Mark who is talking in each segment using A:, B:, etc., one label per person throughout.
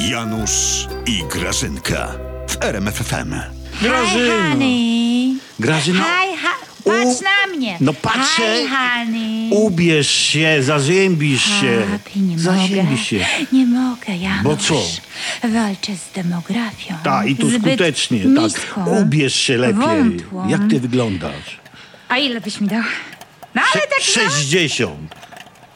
A: Janusz i Grażynka w RMFFM.
B: Hi,
C: Grażyno.
B: honey.
C: Grażyno.
B: Hi, hi. Patrz
C: U-
B: na mnie.
C: No patrzę.
B: Hi, honey.
C: Ubierz się, zaziębisz się.
B: Papi, nie mogę.
C: Zaziębisz się.
B: Nie mogę, Janusz.
C: Bo co?
B: Walczę z demografią.
C: Tak, i to
B: Zbyt
C: skutecznie.
B: Niską.
C: Tak. Ubierz się lepiej.
B: Wątłą.
C: Jak ty wyglądasz?
B: A ile byś mi dał? No ale tak no.
C: 60.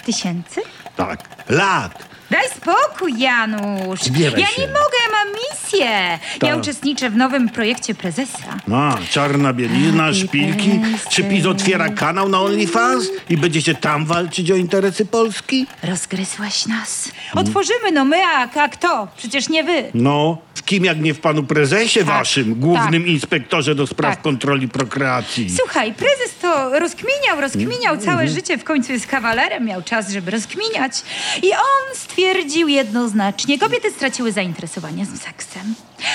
B: Tysięcy?
C: Tak. Lat.
B: Daj spokój, Janusz.
C: Zbieraj
B: ja
C: się.
B: nie mogę, ja mam misję. Ja uczestniczę w nowym projekcie prezesa.
C: A, czarna bielizna, szpilki. Czy PiS otwiera kanał na OnlyFans i będziecie tam walczyć o interesy Polski?
B: Rozgryzłaś nas. Otworzymy, no my, a, a kto? Przecież nie wy.
C: No, kim jak nie w panu prezesie waszym, głównym inspektorze do spraw
B: Tak.
C: kontroli prokreacji.
B: Słuchaj, prezes to rozkminiał, rozkminiał
C: Mhm.
B: całe życie, w końcu jest kawalerem, miał czas, żeby rozkminiać. I on stwierdził jednoznacznie, kobiety straciły zainteresowanie z seksem.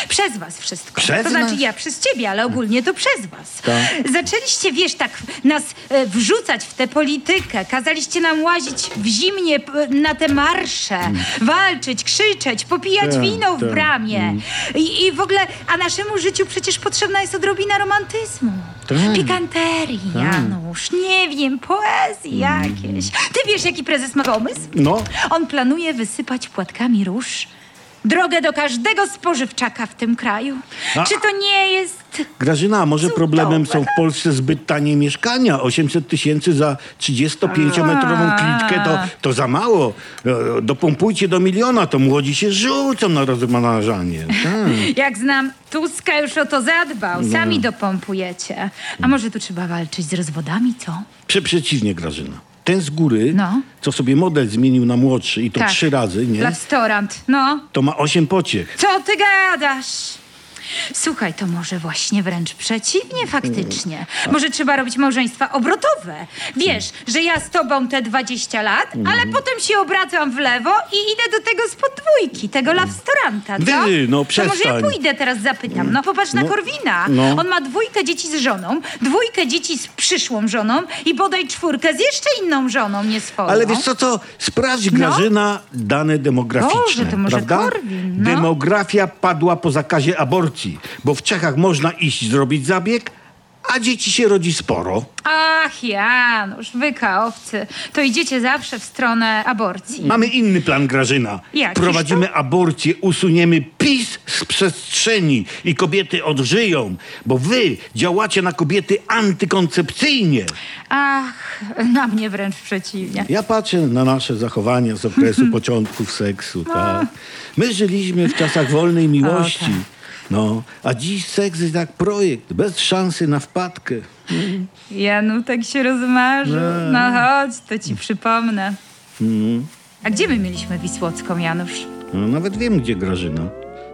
B: Przez was wszystko.
C: Przez
B: to znaczy
C: nas?
B: ja przez ciebie, ale ogólnie to przez was.
C: Tak.
B: Zaczęliście, wiesz, tak nas e, wrzucać w tę politykę, kazaliście nam łazić w zimnie p- na te marsze, walczyć, krzyczeć, popijać
C: Tak,
B: wino w
C: tak.
B: bramie. I, I w ogóle, a naszemu życiu przecież potrzebna jest odrobina romantyzmu.
C: Tak.
B: Pikanterii, Janusz, nie wiem, poezji jakieś. Ty wiesz, jaki prezes ma pomysł?
C: No.
B: On planuje wysypać płatkami róż drogę do każdego spożywczaka w tym kraju.
C: A-
B: Czy to nie jest...
C: Grażyna, a może
B: Cudowne.
C: problemem są w Polsce zbyt tanie mieszkania? 800 tysięcy za 35-metrową klitkę to, to za mało. E, Dopompujcie do miliona, to młodzi się rzucą na rozmnażanie. Tak.
B: Jak znam, Tuska już o to zadbał. Sami dopompujecie. A może tu trzeba walczyć z rozwodami, co?
C: Prze przeciwnie, Grażyna. Ten z góry,
B: No.
C: co sobie model zmienił na młodszy i to
B: Tak.
C: trzy razy, nie?
B: Restaurant, no.
C: To ma osiem pociech.
B: Co ty gadasz? Słuchaj, to może właśnie wręcz przeciwnie faktycznie. Może trzeba robić małżeństwa obrotowe. Wiesz, że ja z tobą te 20 lat, ale potem się obracam w lewo i idę do tego z podwójki, tego lawstoranta, co?
C: Wy, no,
B: To może ja
C: przestań.
B: pójdę teraz zapytam. No popatrz na
C: No,
B: Korwina.
C: no.
B: On ma dwójkę dzieci z żoną, dwójkę dzieci z przyszłą żoną i bodaj czwórkę z jeszcze inną żoną, nie swoją.
C: Ale wiesz co, to sprawdź, Grażyna, dane demograficzne.
B: No. Boże, to może
C: prawda?
B: Korwin, no.
C: Demografia padła po zakazie aborcji, bo w Czechach można iść zrobić zabieg, a dzieci się rodzi sporo.
B: Ach, Janusz, wy kaowcy, to idziecie zawsze w stronę aborcji.
C: Mamy inny plan, Grażyna.
B: Jakiż
C: Prowadzimy aborcję, usuniemy PiS z przestrzeni i kobiety odżyją, bo wy działacie na kobiety antykoncepcyjnie.
B: Ach, na mnie wręcz przeciwnie.
C: Ja patrzę na nasze zachowania z okresu początków seksu, tak. My żyliśmy w czasach wolnej miłości.
B: tak.
C: No, a dziś seks jest jak projekt, bez szansy na wpadkę.
B: Janutek się rozmarzył. No chodź, to ci przypomnę. A gdzie my mieliśmy Wisłocką, Janusz?
C: No, nawet wiem, gdzie Grażyna.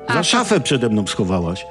C: Za
B: A, to-
C: szafę przede mną schowałaś.